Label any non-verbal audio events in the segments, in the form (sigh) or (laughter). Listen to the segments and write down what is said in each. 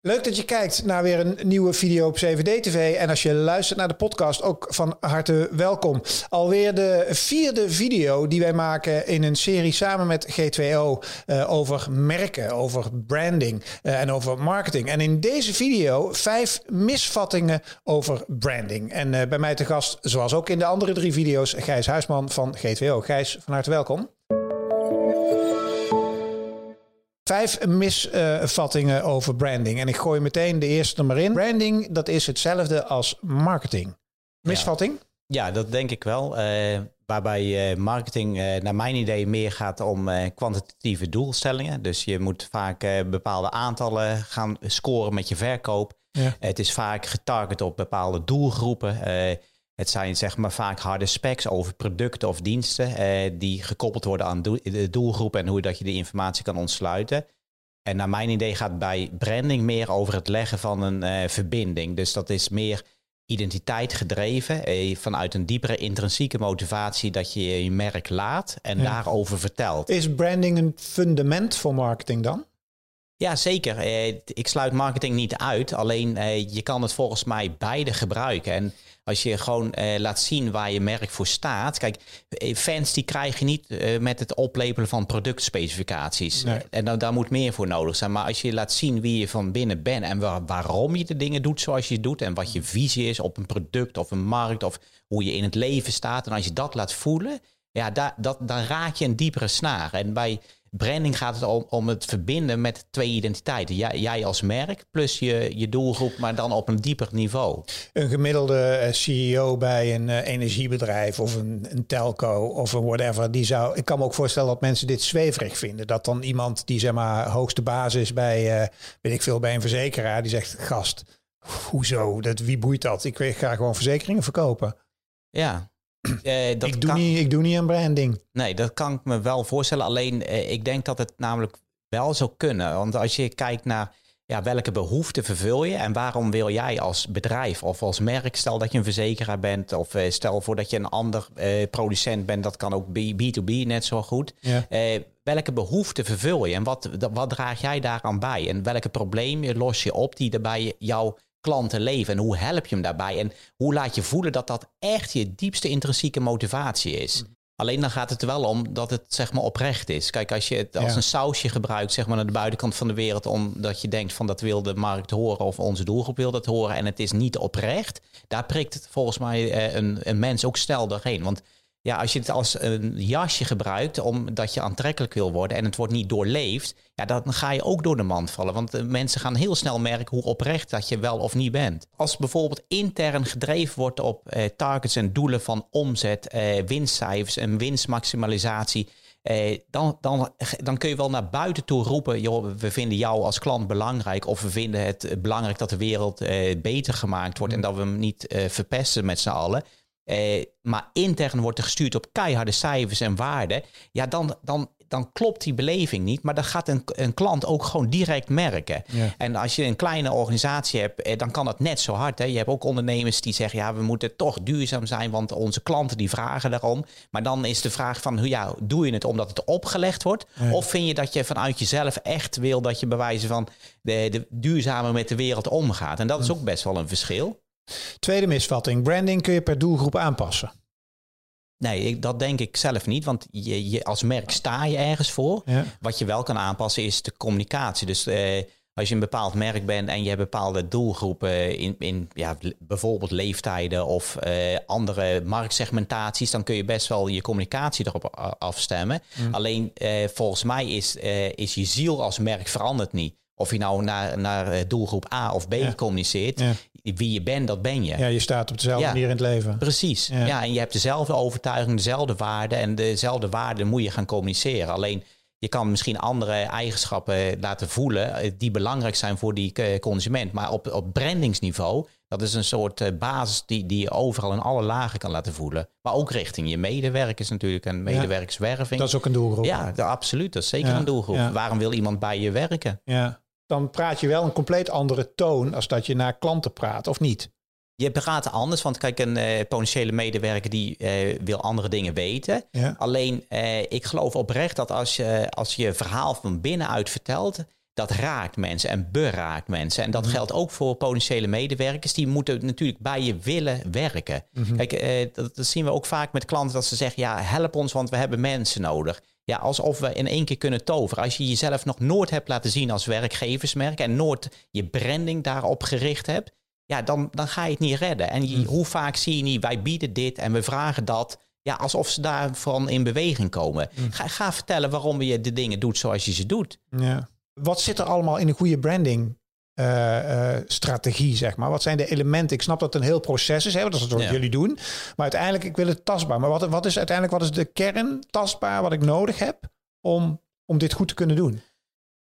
Leuk dat je kijkt naar weer een nieuwe video op CVD-TV. En als je luistert naar de podcast, ook van harte welkom. Alweer de vierde video die wij maken in een serie samen met G2O uh, over merken, over branding uh, en over marketing. En in deze video vijf misvattingen over branding. En uh, bij mij te gast, zoals ook in de andere drie video's, Gijs Huisman van G2O. Gijs, van harte welkom. Vijf misvattingen over branding. En ik gooi meteen de eerste er maar in. Branding, dat is hetzelfde als marketing. Misvatting? Ja, ja dat denk ik wel. Uh, waarbij uh, marketing uh, naar mijn idee meer gaat om kwantitatieve doelstellingen. Dus je moet vaak bepaalde aantallen gaan scoren met je verkoop. Ja. het is vaak getarget op bepaalde doelgroepen. Het zijn zeg maar vaak harde specs over producten of diensten eh, die gekoppeld worden aan de doelgroep en hoe dat je die informatie kan ontsluiten. En naar mijn idee gaat bij branding meer over het leggen van een uh, verbinding. Dus dat is meer identiteit gedreven eh, vanuit een diepere intrinsieke motivatie dat je je merk laat en daarover vertelt. Is branding een fundament voor marketing dan? Ja, zeker. Eh, ik sluit marketing niet uit. Alleen eh, je kan het volgens mij beide gebruiken. En als je gewoon eh, laat zien waar je merk voor staat. Kijk, fans die krijg je niet met het oplepelen van productspecificaties. Nee. En dan, daar moet meer voor nodig zijn. Maar als je laat zien wie je van binnen bent en waar, waarom je de dingen doet zoals je doet. En wat je visie is op een product of een markt of hoe je in het leven staat. En als je dat laat voelen, ja, daar, dat, dan raak je een diepere snaar. En bij branding gaat het om, om het verbinden met twee identiteiten. Jij, jij, als merk plus je, je doelgroep, maar dan op een dieper niveau. Een gemiddelde eh, CEO bij een uh, energiebedrijf of een, een, telco of een whatever, die zou. Ik kan me ook voorstellen dat mensen dit zweverig vinden. Dat dan iemand die zeg maar hoogste basis bij, uh, weet ik veel, bij een verzekeraar, die zegt: Gast, hoezo? Dat, wie boeit dat? Ik ga gewoon verzekeringen verkopen. Ja, uh, dat ik, doe niet, ik doe niet aan branding. Nee, dat kan ik me wel voorstellen. Alleen uh, ik denk dat het namelijk wel zou kunnen. Want als je kijkt naar ja, welke behoeften vervul je en waarom wil jij als bedrijf of als merk, stel dat je een verzekeraar bent of uh, stel voor dat je een ander producent bent, dat kan ook B2B net zo goed. Ja. welke behoeften vervul je en wat, wat draag jij daaraan bij? En welke problemen los je op die daarbij jouw klanten leven? En hoe help je hem daarbij? En hoe laat je voelen dat dat echt je diepste intrinsieke motivatie is? Alleen dan gaat het er wel om dat het zeg maar oprecht is. Kijk, als je het als een sausje gebruikt, zeg maar naar de buitenkant van de wereld, omdat je denkt van dat wil de markt horen of onze doelgroep wil dat horen en het is niet oprecht, daar prikt het volgens mij eh, een, een mens ook snel doorheen. Want ja, als je het als een jasje gebruikt omdat je aantrekkelijk wil worden en het wordt niet doorleefd, ja, dan ga je ook door de mand vallen. Want de mensen gaan heel snel merken hoe oprecht dat je wel of niet bent. Als bijvoorbeeld intern gedreven wordt op eh, targets en doelen van omzet, eh, winstcijfers en winstmaximalisatie. Eh, dan, dan, dan kun je wel naar buiten toe roepen: joh, we vinden jou als klant belangrijk. Of we vinden het belangrijk dat de wereld eh, beter gemaakt wordt. En dat we hem niet eh, verpesten met z'n allen. Eh, maar intern wordt er gestuurd op keiharde cijfers en waarden. Ja, dan, dan, dan klopt die beleving niet. Maar dat gaat een, een klant ook gewoon direct merken. En als je een kleine organisatie hebt, eh, dan kan dat net zo hard. Hè. Je hebt ook ondernemers die zeggen, ja, we moeten toch duurzaam zijn, want onze klanten die vragen daarom. Maar dan is de vraag van, ja, doe je het omdat het opgelegd wordt? Of vind je dat je vanuit jezelf echt wil dat je bewijzen van de, de duurzamer met de wereld omgaat? En dat is ook best wel een verschil. Tweede misvatting. Branding kun je per doelgroep aanpassen. Nee, ik, dat denk ik zelf niet. Want je, je, als merk sta je ergens voor. Wat je wel kan aanpassen is de communicatie. Dus eh, als je een bepaald merk bent en je hebt bepaalde doelgroepen in, in ja, bijvoorbeeld leeftijden of eh, andere marktsegmentaties, dan kun je best wel je communicatie erop afstemmen. Mm. Alleen eh, volgens mij is, eh, is je ziel als merk verandert niet. Of je nou naar, naar eh, doelgroep A of B communiceert, wie je bent, dat ben je. Ja, je staat op dezelfde manier in het leven. Precies. Ja. en je hebt dezelfde overtuiging, dezelfde waarden en dezelfde waarden moet je gaan communiceren. Alleen je kan misschien andere eigenschappen laten voelen eh, die belangrijk zijn voor die eh, consument. Maar op, op brandingsniveau, dat is een soort basis die, die je overal in alle lagen kan laten voelen. Maar ook richting je medewerkers natuurlijk en medewerkerswerving. Dat is ook een doelgroep. Ja, absoluut. Dat is zeker een doelgroep. Waarom wil iemand bij je werken? Ja dan praat je wel een compleet andere toon als dat je naar klanten praat, of niet? Je praat anders, want kijk, een uh, potentiële medewerker die uh, wil andere dingen weten. Alleen, uh, ik geloof oprecht dat als je, als je verhaal van binnenuit vertelt, dat raakt mensen en beraakt mensen. En dat mhm. geldt ook voor potentiële medewerkers. Die moeten natuurlijk bij je willen werken. Mhm. Kijk, eh, dat, dat, zien we ook vaak met klanten dat ze zeggen: ja, help ons, want we hebben mensen nodig. Ja, alsof we in één keer kunnen toveren. Als je jezelf nog nooit hebt laten zien als werkgeversmerk en nooit je branding daarop gericht hebt, ja, dan, dan ga je het niet redden. En mhm. hoe vaak zie je niet, wij bieden dit en we vragen dat. Ja, alsof ze daarvan in beweging komen. Ga, ga vertellen waarom je de dingen doet zoals je ze doet. Ja. Wat zit er allemaal in een goede branding uh, strategie, zeg maar? Wat zijn de elementen? Ik snap dat het een heel proces is, hè, dat is wat jullie doen. Maar uiteindelijk, ik wil het tastbaar. Maar wat, wat is uiteindelijk, wat is de kern tastbaar wat ik nodig heb om, om dit goed te kunnen doen?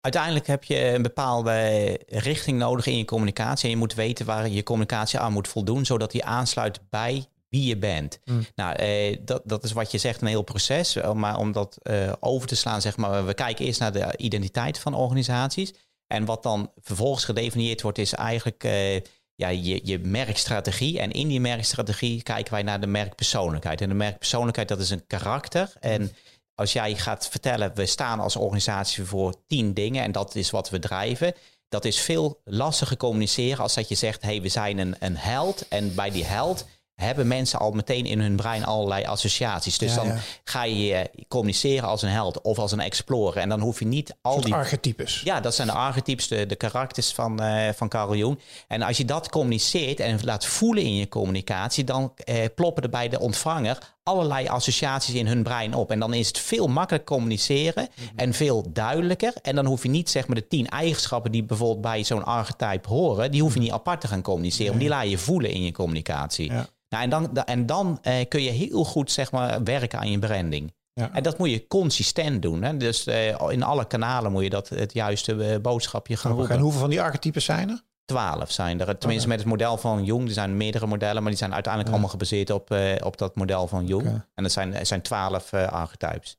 Uiteindelijk heb je een bepaalde richting nodig in je communicatie. En je moet weten waar je communicatie aan moet voldoen, zodat die aansluit bij wie je bent. Mm. Nou, eh, dat, dat is wat je zegt, een heel proces. Maar om dat eh, over te slaan, zeg maar, we kijken eerst naar de identiteit van organisaties. En wat dan vervolgens gedefinieerd wordt, is eigenlijk uh, ja, je, je merkstrategie. En in die merkstrategie kijken wij naar de merkpersoonlijkheid. En de merkpersoonlijkheid, dat is een karakter. En als jij gaat vertellen, we staan als organisatie voor tien dingen en dat is wat we drijven. Dat is veel lastiger communiceren als dat je zegt, hey, we zijn een, een held. En bij die held hebben mensen al meteen in hun brein allerlei associaties. Dus dan ga je communiceren als een held of als een explorer. En dan hoef je niet al die... archetypes. Ja, dat zijn de archetypes, de, de karakters van, uh, van Carl Jung. En als je dat communiceert en laat voelen in je communicatie... dan uh, ploppen er bij de ontvanger allerlei associaties in hun brein op. En dan is het veel makkelijker communiceren mhm. en veel duidelijker. En dan hoef je niet zeg maar de tien eigenschappen die bijvoorbeeld bij zo'n archetype horen... die hoef je mhm. niet apart te gaan communiceren. Die laat je voelen in je communicatie. Ja. Nou, en dan, en dan eh, kun je heel goed zeg maar, werken aan je branding. Ja. En dat moet je consistent doen. Hè? Dus eh, in alle kanalen moet je dat het juiste eh, boodschapje gaan roepen. En hoeveel van die archetypes zijn er? Twaalf zijn er. Tenminste, met het model van Jung. Er zijn meerdere modellen, maar die zijn uiteindelijk allemaal gebaseerd op, uh, op dat model van Jung. En dat zijn, er zijn twaalf uh, archetypes.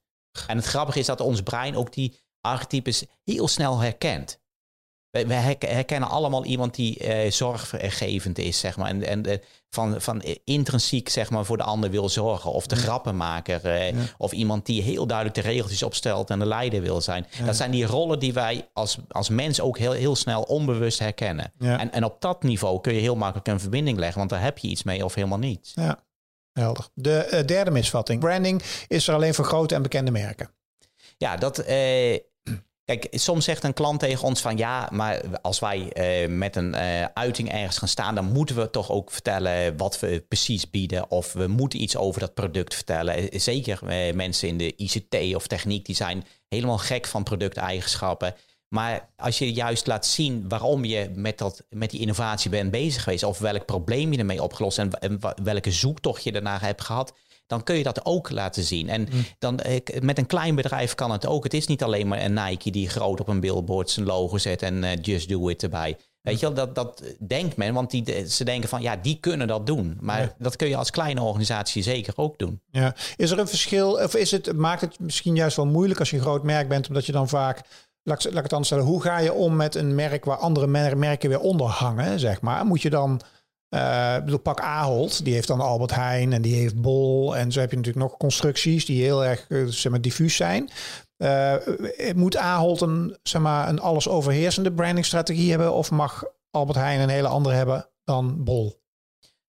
En het grappige is dat ons brein ook die archetypes heel snel herkent. We, herkennen allemaal iemand die uh, zorggevend is, zeg maar. En, en uh, van, van intrinsiek, zeg maar, voor de ander wil zorgen. Of de grappenmaker. Uh, Of iemand die heel duidelijk de regeltjes opstelt en de leider wil zijn. Dat zijn die rollen die wij als, als mens ook heel, heel snel onbewust herkennen. En, en op dat niveau kun je heel makkelijk een verbinding leggen. Want daar heb je iets mee of helemaal niet. Ja, helder. De derde misvatting. Branding is er alleen voor grote en bekende merken. Ja, dat Kijk, soms zegt een klant tegen ons van ja, maar als wij uh, met een uh, uiting ergens gaan staan, dan moeten we toch ook vertellen wat we precies bieden. Of we moeten iets over dat product vertellen. Eh, zeker mensen in de ICT of techniek, die zijn helemaal gek van producteigenschappen. Maar als je juist laat zien waarom je met, dat, met die innovatie bent bezig geweest, of welk probleem je ermee opgelost en, en welke zoektocht je daarna hebt gehad, dan kun je dat ook laten zien. En mm. dan, met een klein bedrijf kan het ook. Het is niet alleen maar een Nike die groot op een billboard zijn logo zet en uh, just do it erbij. Weet je wel, dat, dat denkt men, want die, ze denken van ja, die kunnen dat doen. Maar dat kun je als kleine organisatie zeker ook doen. Ja. Is er een verschil, of is het, maakt het misschien juist wel moeilijk als je een groot merk bent, omdat je dan vaak, laat, laat ik het anders stellen, hoe ga je om met een merk waar andere merken weer onder hangen, zeg maar? Moet je dan uh, ik bedoel, pak Ahold, die heeft dan Albert Heijn en die heeft Bol. En zo heb je natuurlijk nog constructies die heel erg uh, zeg maar, diffuus zijn. Uh, moet Ahold een, zeg maar, een alles overheersende brandingstrategie hebben? Of mag Albert Heijn een hele andere hebben dan Bol?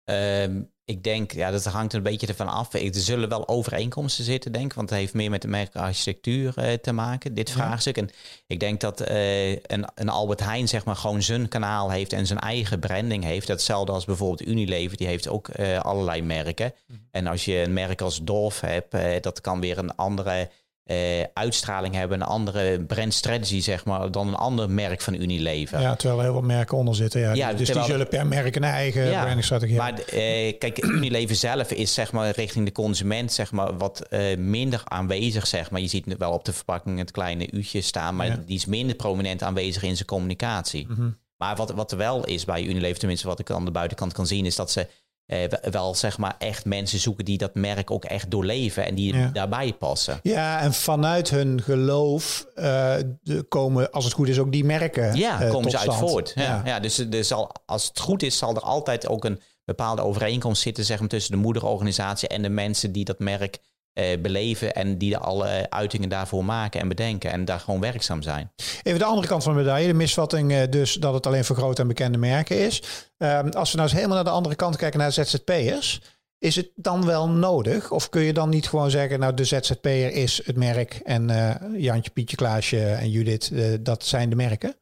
Um, ik denk, ja, dat hangt een beetje ervan af. Er zullen wel overeenkomsten zitten, denk ik. Want het heeft meer met de merkarchitectuur uh, te maken, dit vraagstuk. En ik denk dat uh, een, een, Albert Heijn, zeg maar, gewoon zijn kanaal heeft en zijn eigen branding heeft. Hetzelfde als bijvoorbeeld Unilever, die heeft ook uh, allerlei merken. Mhm. En als je een merk als Dolf hebt, dat kan weer een andere uh, uitstraling hebben, een andere brand strategy, zeg maar, dan een ander merk van Unilever. Ja, terwijl er heel veel merken onder zitten. Ja. ja dus die zullen per merk een eigen ja, brandingstrategie maar, hebben. Maar uh, kijk, Unilever zelf is zeg maar richting de consument zeg maar wat uh, minder aanwezig, zeg maar. Je ziet wel op de verpakking het kleine u'tje staan, maar die is minder prominent aanwezig in zijn communicatie. Mm -hmm. Maar wat, wat er wel is bij Unilever, tenminste wat ik aan de buitenkant kan zien, is dat ze eh, wel zeg maar echt mensen zoeken die dat merk ook echt doorleven en die daarbij passen. Ja, en vanuit hun geloof uh, komen, als het goed is, ook die merken. Ja, uh, komen ze uit voort. Ja, ja. dus, dus al, als het goed is, zal er altijd ook een bepaalde overeenkomst zitten zeg maar, tussen de moederorganisatie en de mensen die dat merk eh, beleven en die alle uitingen daarvoor maken en bedenken en daar gewoon werkzaam zijn. Even de andere kant van de medaille, de misvatting uh, dus dat het alleen voor grote en bekende merken is. Um, als we nou eens helemaal naar de andere kant kijken naar ZZP'ers, is het dan wel nodig? Of kun je dan niet gewoon zeggen, nou de ZZP'er is het merk en uh, Jantje, Pietje, Klaasje en Judith, dat zijn de merken?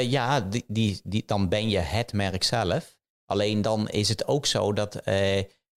ja, die, die, die, dan ben je het merk zelf. Alleen dan is het ook zo dat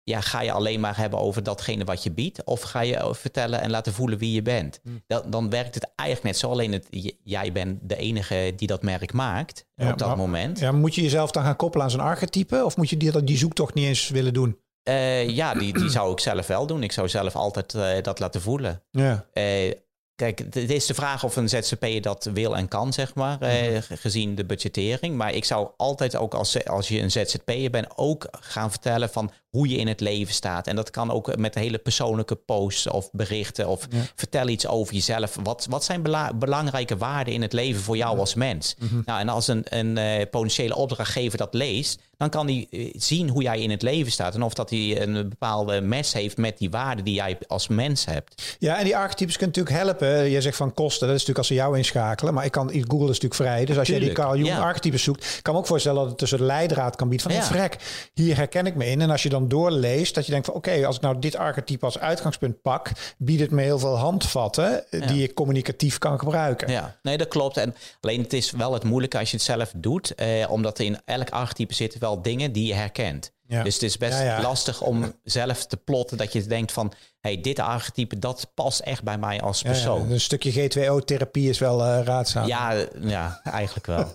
ja, ga je alleen maar hebben over datgene wat je biedt? Of ga je vertellen en laten voelen wie je bent? Hmm. Dan, dan werkt het eigenlijk net zo. Alleen het, jij bent de enige die dat merk maakt op dat moment. Ja, moet je jezelf dan gaan koppelen aan zo'n archetype? Of moet je die, die zoektocht niet eens willen doen? Uh, ja, die, die zou ik zelf wel doen. Ik zou zelf altijd uh, dat laten voelen. Ja. Uh, Kijk, het is de vraag of een ZZP'er dat wil en kan, zeg maar, eh, mhm. gezien de budgettering. Maar ik zou altijd ook als, als je een ZZP'er bent, ook gaan vertellen van hoe je in het leven staat. En dat kan ook met hele persoonlijke posts of berichten of vertel iets over jezelf. Wat, wat zijn belangrijke waarden in het leven voor jou als mens? Mhm. Nou, en als een, een uh, potentiële opdrachtgever dat leest, dan kan hij eh, zien hoe jij in het leven staat. En of dat hij een bepaalde mes heeft met die waarden die jij als mens hebt. Ja, en die archetypes kunnen natuurlijk helpen. Je zegt van kosten, dat is natuurlijk als ze jou inschakelen. Maar ik kan, Google is natuurlijk vrij. Dus als je die Carl Jung archetypes zoekt, kan me ook voorstellen dat het tussen de leidraad kan bieden. Van, ja. vrek, hier herken ik me in. En als je dan doorleest, dat je denkt van, oké, als ik nou dit archetype als uitgangspunt pak, biedt het me heel veel handvatten die ik communicatief kan gebruiken. Ja, nee, dat klopt. En alleen het is wel het moeilijke als je het zelf doet, eh, omdat in elk archetype zit wel dingen die je herkent. Dus het is best lastig om (laughs) zelf te plotten dat je denkt van, hey, dit archetype, dat past echt bij mij als persoon. een stukje G2O-therapie is wel uh, raadzaam. Ja, ja, eigenlijk wel. (laughs) uh,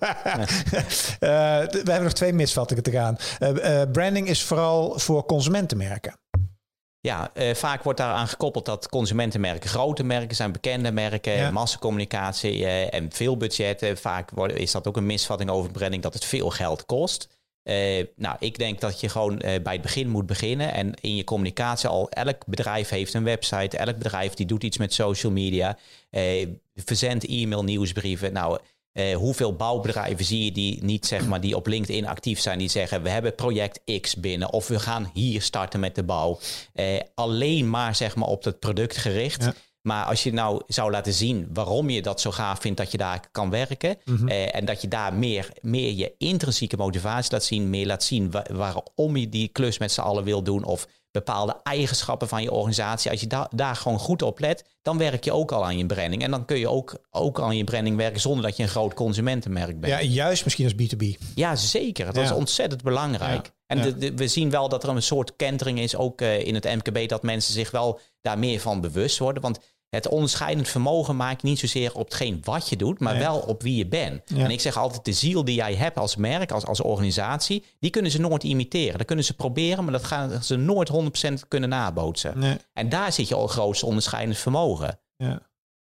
we hebben nog twee misvattingen te gaan. Uh, branding is vooral voor consumentenmerken. Ja, vaak wordt daaraan gekoppeld dat consumentenmerken grote merken zijn, bekende merken, massacommunicatie en veel budgetten. Vaak is dat ook een misvatting over branding dat het veel geld kost. Uh, nou, ik denk dat je gewoon uh, bij het begin moet beginnen en in je communicatie al. Elk bedrijf heeft een website, elk bedrijf die doet iets met social media, uh, verzend e-mail, nieuwsbrieven. Nou, hoeveel bouwbedrijven zie je die niet zeg maar die op LinkedIn actief zijn, die zeggen we hebben project X binnen of we gaan hier starten met de bouw. alleen maar zeg maar op het product gericht. Maar als je nou zou laten zien waarom je dat zo gaaf vindt dat je daar kan werken. Mhm. eh, en dat je daar meer, meer je intrinsieke motivatie laat zien. Meer laat zien waarom je die klus met z'n allen wil doen. Of bepaalde eigenschappen van je organisatie. Als je da daar gewoon goed op let, dan werk je ook al aan je branding. En dan kun je ook, ook aan je branding werken zonder dat je een groot consumentenmerk bent. Ja, juist misschien als B2B. Ja, zeker. Dat is ontzettend belangrijk. En we zien wel dat er een soort kentering is, ook uh, in het MKB, dat mensen zich wel daar meer van bewust worden. Want het onderscheidend vermogen maak je niet zozeer op hetgeen wat je doet, maar wel op wie je bent. En ik zeg altijd, de ziel die jij hebt als merk, als, als organisatie, die kunnen ze nooit imiteren. Dat kunnen ze proberen, maar dat gaan ze nooit 100% kunnen nabootsen. Nee. En daar zit je al grootste onderscheidend vermogen. Ja.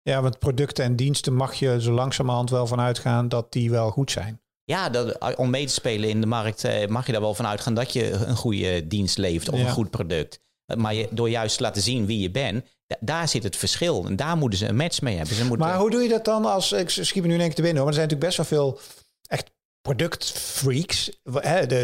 ja, want producten en diensten mag je zo langzamerhand wel van uitgaan dat die wel goed zijn. Ja, dat, om mee te spelen in de markt eh, mag je daar wel van uitgaan dat je een goede dienst levert of een goed product. Maar je, door juist te laten zien wie je bent, daar zit het verschil. En daar moeten ze een match mee hebben. Ze moeten... Maar hoe doe je dat dan als... Ik schiet me nu in één keer te binnen, hoor, maar er zijn natuurlijk best wel veel echt productfreaks.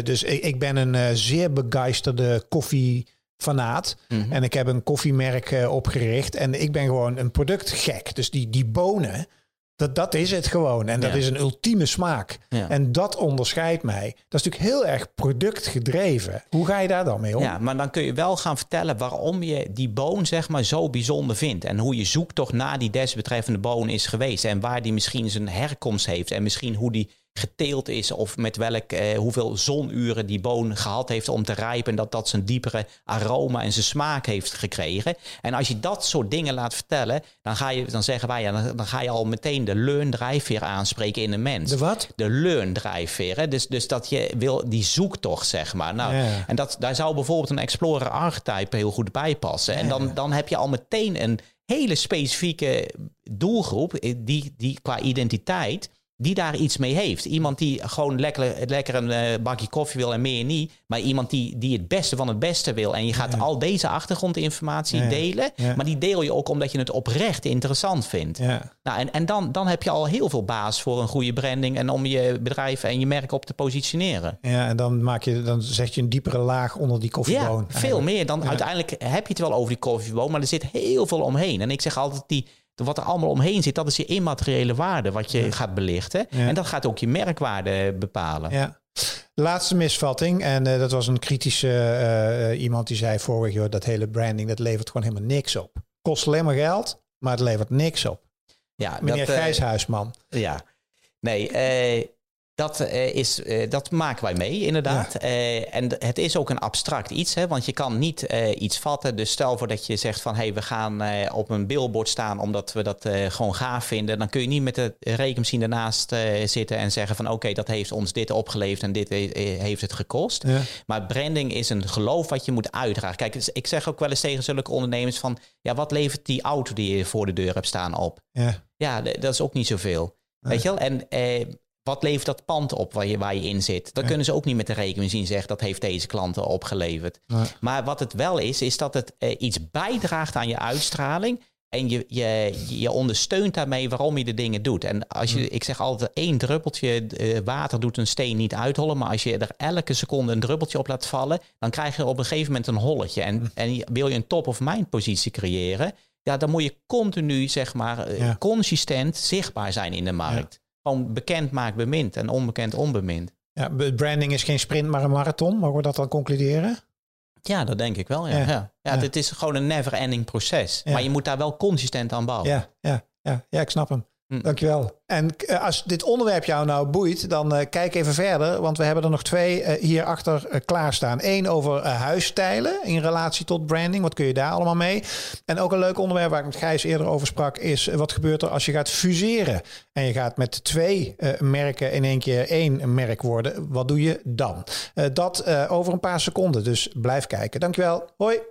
Dus ik ben een eh, zeer begeisterde koffiefanaat. Mm En ik heb een koffiemerk eh, opgericht. En ik ben gewoon een productgek. Dus die, die bonen dat, dat is het gewoon. En dat is een ultieme smaak. En dat onderscheidt mij. Dat is natuurlijk heel erg productgedreven. Hoe ga je daar dan mee om? Ja, maar dan kun je wel gaan vertellen waarom je die boon zeg maar zo bijzonder vindt. En hoe je zoektocht naar die desbetreffende boon is geweest. En waar die misschien zijn herkomst heeft. En misschien hoe die geteeld is of met welk, eh, hoeveel zonuren die boon gehad heeft om te rijpen. Dat dat zijn diepere aroma en zijn smaak heeft gekregen. En als je dat soort dingen laat vertellen, dan, ga je, dan zeggen wij, ja, dan, dan ga je al meteen de learn drijfveer aanspreken in een mens. De wat? De learn drijfveer. Dus, dus dat je wil die zoektocht, zeg maar. Nou, En dat, daar zou bijvoorbeeld een Explorer archetype heel goed bij passen. En dan, dan heb je al meteen een hele specifieke doelgroep, eh, die, die qua identiteit die daar iets mee heeft. Iemand die gewoon lekker, lekker een uh, bakje koffie wil en meer niet. Maar iemand die, die het beste van het beste wil. En je gaat al deze achtergrondinformatie delen. Maar die deel je ook omdat je het oprecht interessant vindt. Nou, en en dan, dan heb je al heel veel baas voor een goede branding. En om je bedrijf en je merk op te positioneren. Ja, en dan, maak je, dan zet je een diepere laag onder die koffieboon. Ja, veel meer. Dan uiteindelijk heb je het wel over die koffieboon. Maar er zit heel veel omheen. En ik zeg altijd die wat er allemaal omheen zit, dat is je immateriële waarde wat je gaat belichten. En dat gaat ook je merkwaarde bepalen. Ja. Laatste misvatting, en uh, dat was een kritische uh, iemand die zei vorige joh, dat hele branding, dat levert gewoon helemaal niks op. Kost alleen maar geld, maar het levert niks op. Ja, Meneer dat, Gijs Huisman. Ja, nee, dat, uh, is, uh, dat maken wij mee, inderdaad. Uh, en het is ook een abstract iets, hè, want je kan niet iets vatten. Dus stel voor dat je zegt van... hey, we gaan op een billboard staan omdat we dat gewoon gaaf vinden. Dan kun je niet met de rekenmachine ernaast zitten en zeggen van... oké, dat heeft ons dit opgeleverd en dit heeft het gekost. Ja. Maar branding is een geloof wat je moet uitdragen. Kijk, dus ik zeg ook wel eens tegen zulke ondernemers van... ja, wat levert die auto die je voor de deur hebt staan op? Ja, ja dat is ook niet zoveel. Weet je wel? En wat levert dat pand op waar je, waar je in zit? Dan kunnen ze ook niet met de rekenmachine zeggen dat heeft deze klanten opgeleverd. Maar wat het wel is, is dat het eh, iets bijdraagt aan je uitstraling. En je, je, je ondersteunt daarmee waarom je de dingen doet. En als je, ik zeg altijd, één druppeltje uh, water doet een steen niet uithollen. Maar als je er elke seconde een druppeltje op laat vallen, dan krijg je op een gegeven moment een holletje. En, en wil je een top-of-mind positie creëren, ja, dan moet je continu, zeg maar, uh, consistent zichtbaar zijn in de markt gewoon bekend maakt bemind en onbekend onbemind. Ja, branding is geen sprint, maar een marathon. Mogen we dat dan concluderen? Ja, dat denk ik wel. Ja, ja. ja. het is gewoon een never-ending proces. Maar je moet daar wel consistent aan bouwen. Ja, ja, ja, ja ik snap hem. Hm. Dankjewel. En eh, als dit onderwerp jou nou boeit, dan uh, kijk even verder. Want we hebben er nog twee uh, hier achter klaarstaan. Eén over huisstijlen in relatie tot branding. Wat kun je daar allemaal mee? En ook een leuk onderwerp waar ik met Gijs eerder over sprak... is wat gebeurt er als je gaat fuseren? En je gaat met twee merken in één keer één merk worden. Wat doe je dan? dat over een paar seconden. Dus blijf kijken. Dankjewel. Hoi.